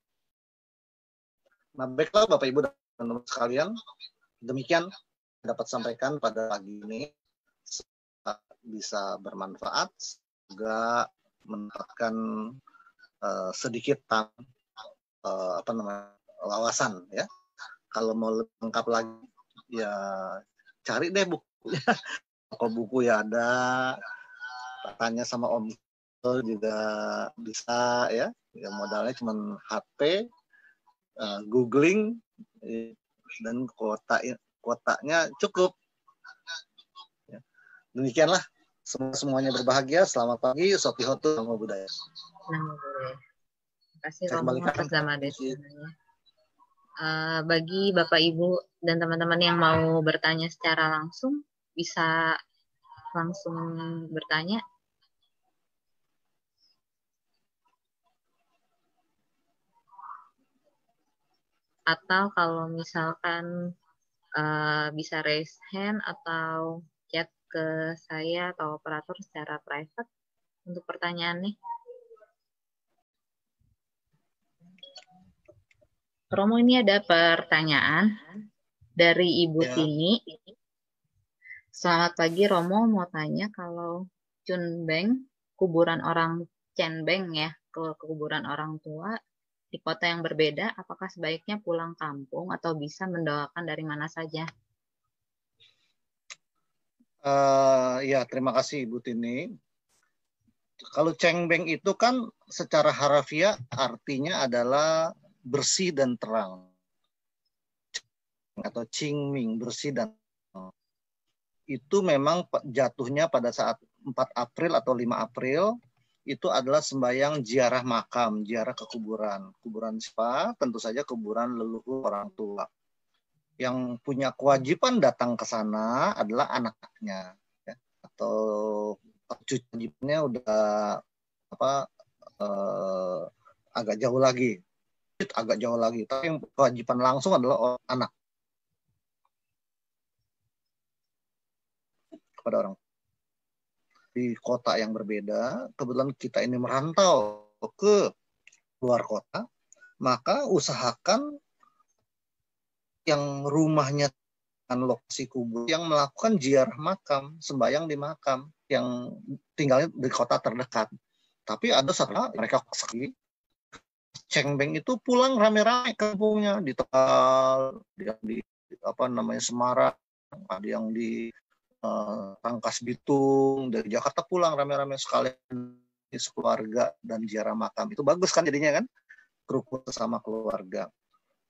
Nah baiklah bapak ibu dan teman-teman sekalian demikian dapat sampaikan pada pagi ini. Bisa bermanfaat juga mendapatkan uh, sedikit uh, apa namanya wawasan ya kalau mau lengkap lagi ya cari deh bukunya toko buku ya ada tanya sama om juga bisa ya ya modalnya cuma HP uh, googling dan kota kotaknya cukup ya. demikianlah Semoga semuanya berbahagia. Selamat pagi. Sopi Hotu, Budaya. Namo Budaya. Terima kasih Romo atas nama Uh, bagi Bapak Ibu dan teman-teman yang mau bertanya secara langsung, bisa langsung bertanya. Atau kalau misalkan uh, bisa raise hand atau ke saya atau operator secara private untuk pertanyaan nih. Romo ini ada pertanyaan dari Ibu ya. Tini. Selamat pagi Romo, mau tanya kalau Chunbeng, kuburan orang Cenbeng ya, ke kuburan orang tua di kota yang berbeda, apakah sebaiknya pulang kampung atau bisa mendoakan dari mana saja? Uh, ya, terima kasih Ibu Tini. Kalau cengbeng itu kan secara harafiah artinya adalah bersih dan terang. Atau cingming, bersih dan. Itu memang jatuhnya pada saat 4 April atau 5 April itu adalah sembahyang ziarah makam, ziarah ke kuburan. Siapa? Tentu saja kuburan leluhur orang tua yang punya kewajiban datang ke sana adalah anaknya ya. atau cucunya udah apa eh, agak jauh lagi agak jauh lagi tapi yang kewajiban langsung adalah anak kepada orang di kota yang berbeda kebetulan kita ini merantau ke luar kota maka usahakan yang rumahnya lokasi kubur yang melakukan ziarah makam, sembahyang di makam yang tinggalnya di kota terdekat. Tapi ada setelah mereka sakit, Cengbeng itu pulang rame-rame ke kampungnya di Tegal, yang di apa namanya Semarang, ada yang di uh, Bitung, dari Jakarta pulang rame-rame sekalian sekeluarga dan ziarah makam itu bagus kan jadinya kan kerupuk sama keluarga.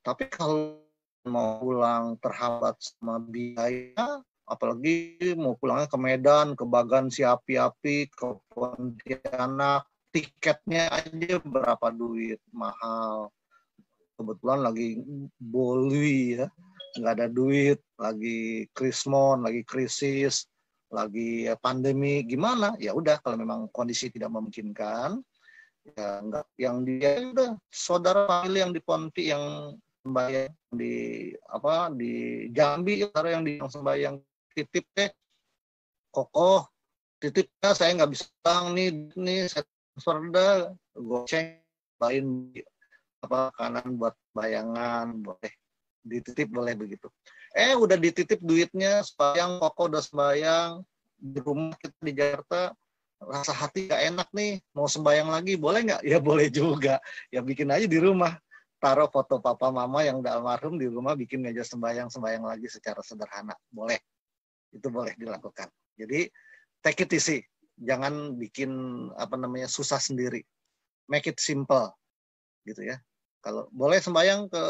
Tapi kalau mau pulang terhambat sama biaya, apalagi mau pulangnya ke Medan, ke Bagan si api-api, ke Pontianak, tiketnya aja berapa duit? Mahal. Kebetulan lagi boli ya, nggak ada duit, lagi krismon, lagi krisis, lagi pandemi, gimana? Ya udah kalau memang kondisi tidak memungkinkan, ya enggak yang dia udah saudara famili yang di Ponti yang sembahyang di apa di Jambi ada yang di yang sembahyang titip teh. Kokoh titipnya saya nggak bisa bang nih nih saya transfer goceng lain apa kanan buat bayangan boleh dititip boleh begitu. Eh udah dititip duitnya sembahyang kokoh udah sembahyang di rumah kita di Jakarta rasa hati gak enak nih mau sembahyang lagi boleh nggak? Ya boleh juga. Ya bikin aja di rumah. Taruh foto papa mama yang udah almarhum di rumah bikin meja sembahyang sembahyang lagi secara sederhana. Boleh. Itu boleh dilakukan. Jadi take it easy jangan bikin apa namanya susah sendiri. Make it simple gitu ya. Kalau boleh sembahyang ke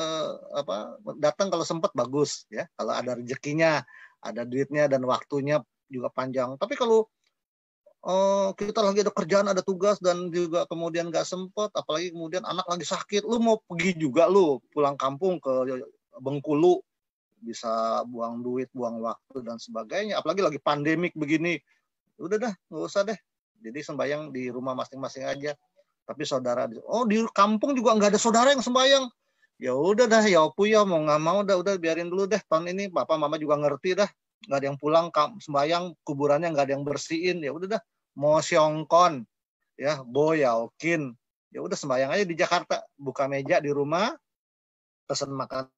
apa datang kalau sempat bagus ya. Kalau ada rezekinya ada duitnya dan waktunya juga panjang. Tapi kalau oh, kita lagi ada kerjaan, ada tugas dan juga kemudian nggak sempet, apalagi kemudian anak lagi sakit, lu mau pergi juga lu pulang kampung ke Bengkulu, bisa buang duit, buang waktu dan sebagainya. Apalagi lagi pandemik begini, udah dah, nggak usah deh. Jadi sembayang di rumah masing-masing aja. tapi saudara oh di kampung juga nggak ada saudara yang sembahyang ya udah dah ya opu ya mau nggak mau udah udah biarin dulu deh tahun ini. Papa mama juga ngerti dah. Nggak ada yang pulang sembahyang kuburannya nggak ada yang bersihin. Ya udah dah mau siongkon ya boyaukin. Ya udah sembahyang aja di Jakarta buka meja di rumah pesan makan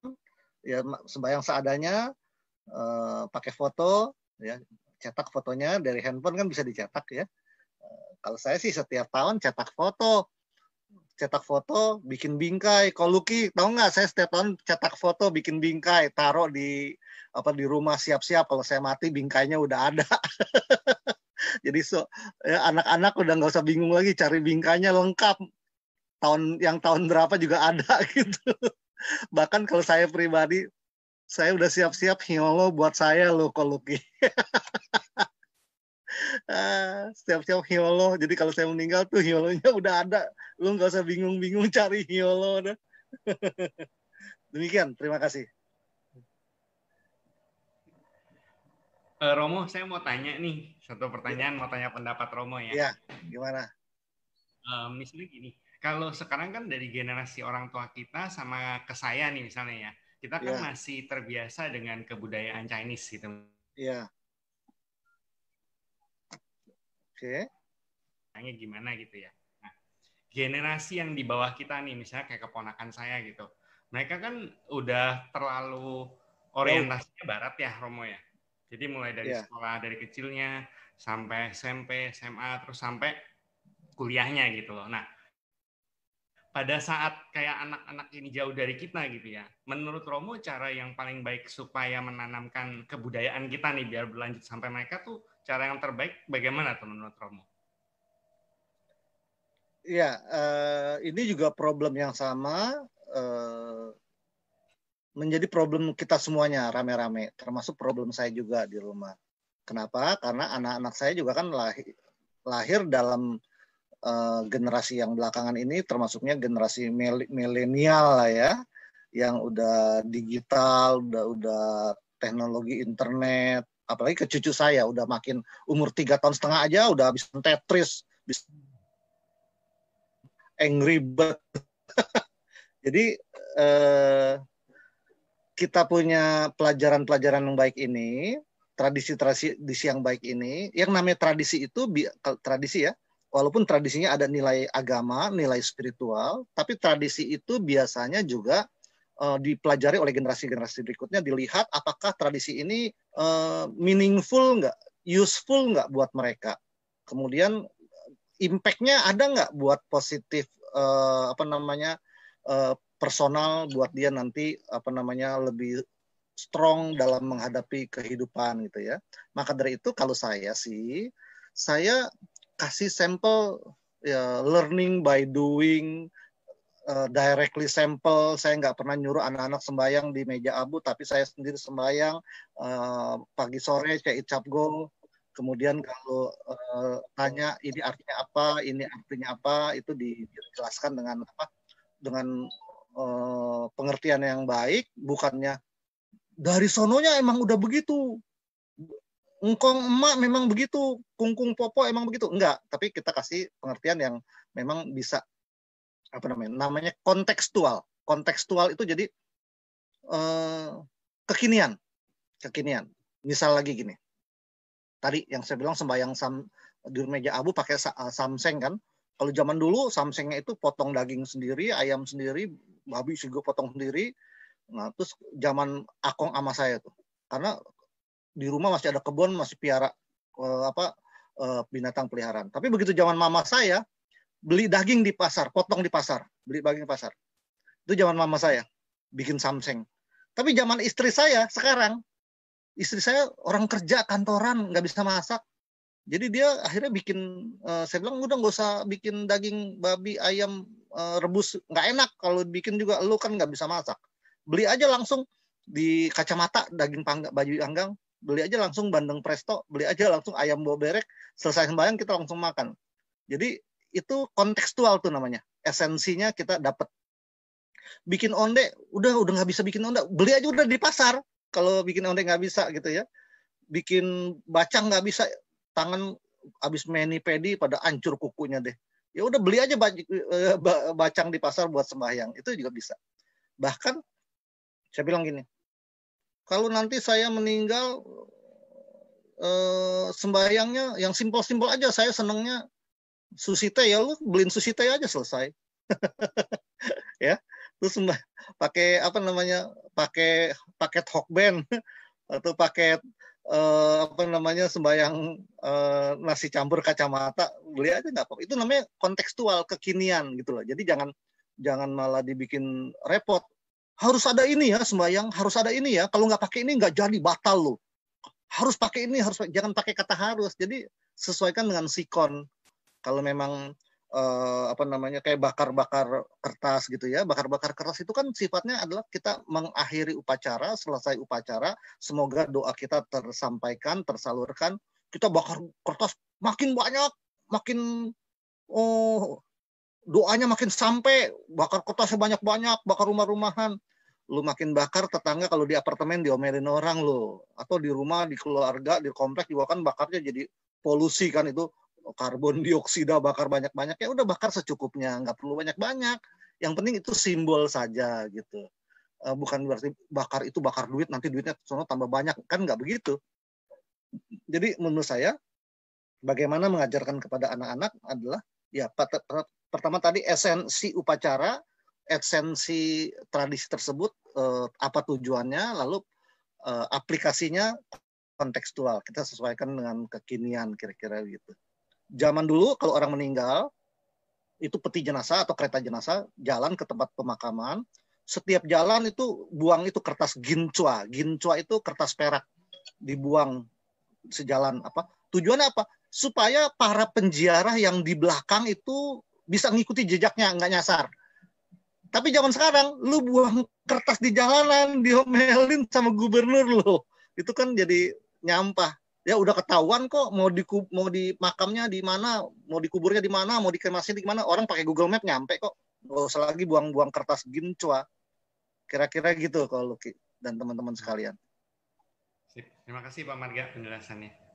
ya sembahyang seadanya eh, pakai foto ya cetak fotonya dari handphone kan bisa dicetak ya. Kalau saya sih setiap tahun cetak foto. Cetak foto bikin bingkai. Kalau Lucky tahu nggak? Saya setiap tahun cetak foto bikin bingkai. Taruh di apa di rumah siap-siap. Kalau saya mati bingkainya udah ada. Jadi so ya, anak-anak udah nggak usah bingung lagi. Cari bingkainya lengkap. Tahun yang tahun berapa juga ada gitu. Bahkan kalau saya pribadi saya udah siap-siap hiolo buat saya loh kalau Lucky Ah, setiap-setiap hiolo. Jadi kalau saya meninggal tuh hiolonya udah ada. Lu nggak usah bingung-bingung cari hiolo. Demikian, terima kasih. Uh, Romo, saya mau tanya nih satu pertanyaan, mau tanya pendapat Romo ya. Iya, gimana? Uh, misalnya gini, kalau sekarang kan dari generasi orang tua kita sama ke saya nih misalnya ya, kita kan ya. masih terbiasa dengan kebudayaan Chinese gitu. Iya. Oke. Okay. gimana gitu ya. Nah, generasi yang di bawah kita nih, misalnya kayak keponakan saya gitu, mereka kan udah terlalu orientasinya barat ya, Romo ya. Jadi mulai dari yeah. sekolah dari kecilnya sampai SMP, SMA, terus sampai kuliahnya gitu loh. Nah, pada saat kayak anak-anak ini jauh dari kita gitu ya, menurut Romo cara yang paling baik supaya menanamkan kebudayaan kita nih biar berlanjut sampai mereka tuh cara yang terbaik bagaimana tuh menurut Romo? Ya, uh, ini juga problem yang sama uh, menjadi problem kita semuanya rame-rame, termasuk problem saya juga di rumah. Kenapa? Karena anak-anak saya juga kan lahir, lahir dalam uh, generasi yang belakangan ini, termasuknya generasi milenial lah ya, yang udah digital, udah udah teknologi internet, apalagi ke cucu saya udah makin umur tiga tahun setengah aja udah habis Tetris, bisa Angry Bird. Jadi eh, kita punya pelajaran-pelajaran yang baik ini, tradisi-tradisi yang baik ini, yang namanya tradisi itu tradisi ya, walaupun tradisinya ada nilai agama, nilai spiritual, tapi tradisi itu biasanya juga uh, dipelajari oleh generasi-generasi berikutnya dilihat apakah tradisi ini uh, meaningful nggak, useful nggak buat mereka. Kemudian impact-nya ada nggak buat positif uh, apa namanya uh, personal buat dia nanti apa namanya lebih strong dalam menghadapi kehidupan gitu ya. Maka dari itu kalau saya sih saya kasih sampel ya learning by doing uh, directly sampel. Saya nggak pernah nyuruh anak-anak sembayang di meja abu, tapi saya sendiri sembayang uh, pagi sore kayak icap go. Kemudian kalau uh, tanya ini artinya apa, ini artinya apa, itu dijelaskan dengan apa? Dengan uh, pengertian yang baik, bukannya dari sononya emang udah begitu. Engkong emak memang begitu, kungkung popo emang begitu. Enggak, tapi kita kasih pengertian yang memang bisa apa namanya namanya kontekstual. Kontekstual itu jadi eh, kekinian kekinian. Misal lagi gini. Tadi yang saya bilang sembayang sam di meja abu pakai eh, samseng kan. Kalau zaman dulu samsengnya itu potong daging sendiri ayam sendiri babi juga potong sendiri. Nah terus zaman akong ama saya tuh. Karena di rumah masih ada kebun masih piara eh, apa eh, binatang peliharaan tapi begitu zaman mama saya beli daging di pasar, potong di pasar, beli daging di pasar. Itu zaman mama saya, bikin samseng. Tapi zaman istri saya sekarang, istri saya orang kerja kantoran, nggak bisa masak. Jadi dia akhirnya bikin, uh, saya bilang udah nggak usah bikin daging babi, ayam uh, rebus, nggak enak kalau bikin juga lu kan nggak bisa masak. Beli aja langsung di kacamata daging panggang, baju panggang, beli aja langsung bandeng presto, beli aja langsung ayam boberek, selesai sembahyang kita langsung makan. Jadi itu kontekstual tuh namanya. Esensinya kita dapat. Bikin onde, udah udah nggak bisa bikin onde, beli aja udah di pasar. Kalau bikin onde nggak bisa gitu ya. Bikin bacang nggak bisa, tangan habis meni pedi pada ancur kukunya deh. ya udah beli aja eh, bacang di pasar buat sembahyang itu juga bisa bahkan saya bilang gini kalau nanti saya meninggal eh, sembahyangnya yang simpel-simpel aja saya senengnya sushi teh ya lu beliin sushi teh aja selesai. Ya terus pakai apa namanya pakai paket hokben atau paket uh, apa namanya sembayang uh, nasi campur kacamata beli aja nggak apa itu namanya kontekstual kekinian gitu loh. Jadi jangan jangan malah dibikin repot harus ada ini ya sembayang harus ada ini ya kalau nggak pakai ini nggak jadi batal loh harus pakai ini harus jangan pakai kata harus jadi sesuaikan dengan sikon kalau memang uh, apa namanya kayak bakar-bakar kertas gitu ya. Bakar-bakar kertas itu kan sifatnya adalah kita mengakhiri upacara, selesai upacara, semoga doa kita tersampaikan, tersalurkan. Kita bakar kertas makin banyak, makin oh doanya makin sampai, bakar kertasnya banyak-banyak, bakar rumah-rumahan. Lu makin bakar tetangga kalau di apartemen diomelin orang lo, atau di rumah, di keluarga, di komplek juga kan bakarnya jadi polusi kan itu. Karbon dioksida bakar banyak-banyak. Ya udah bakar secukupnya nggak perlu banyak-banyak. Yang penting itu simbol saja gitu. Uh, bukan berarti bakar itu bakar duit nanti duitnya sono tambah banyak. Kan nggak begitu. Jadi menurut saya bagaimana mengajarkan kepada anak-anak adalah ya pertama tadi esensi upacara esensi tradisi tersebut uh, apa tujuannya lalu uh, aplikasinya kontekstual. Kita sesuaikan dengan kekinian kira-kira gitu. Zaman dulu kalau orang meninggal itu peti jenazah atau kereta jenazah jalan ke tempat pemakaman. Setiap jalan itu buang itu kertas gincua. Gincua itu kertas perak. Dibuang sejalan apa? Tujuannya apa? Supaya para penjiarah yang di belakang itu bisa ngikuti jejaknya nggak nyasar tapi zaman sekarang lu buang kertas di jalanan diomelin sama gubernur lo itu kan jadi nyampah ya udah ketahuan kok mau di mau di makamnya di mana, mau dikuburnya di mana, mau dikremasi di mana, orang pakai Google Map nyampe kok. Gak usah lagi buang-buang kertas gincua. Kira-kira gitu kalau Luki dan teman-teman sekalian. Terima kasih Pak Marga penjelasannya.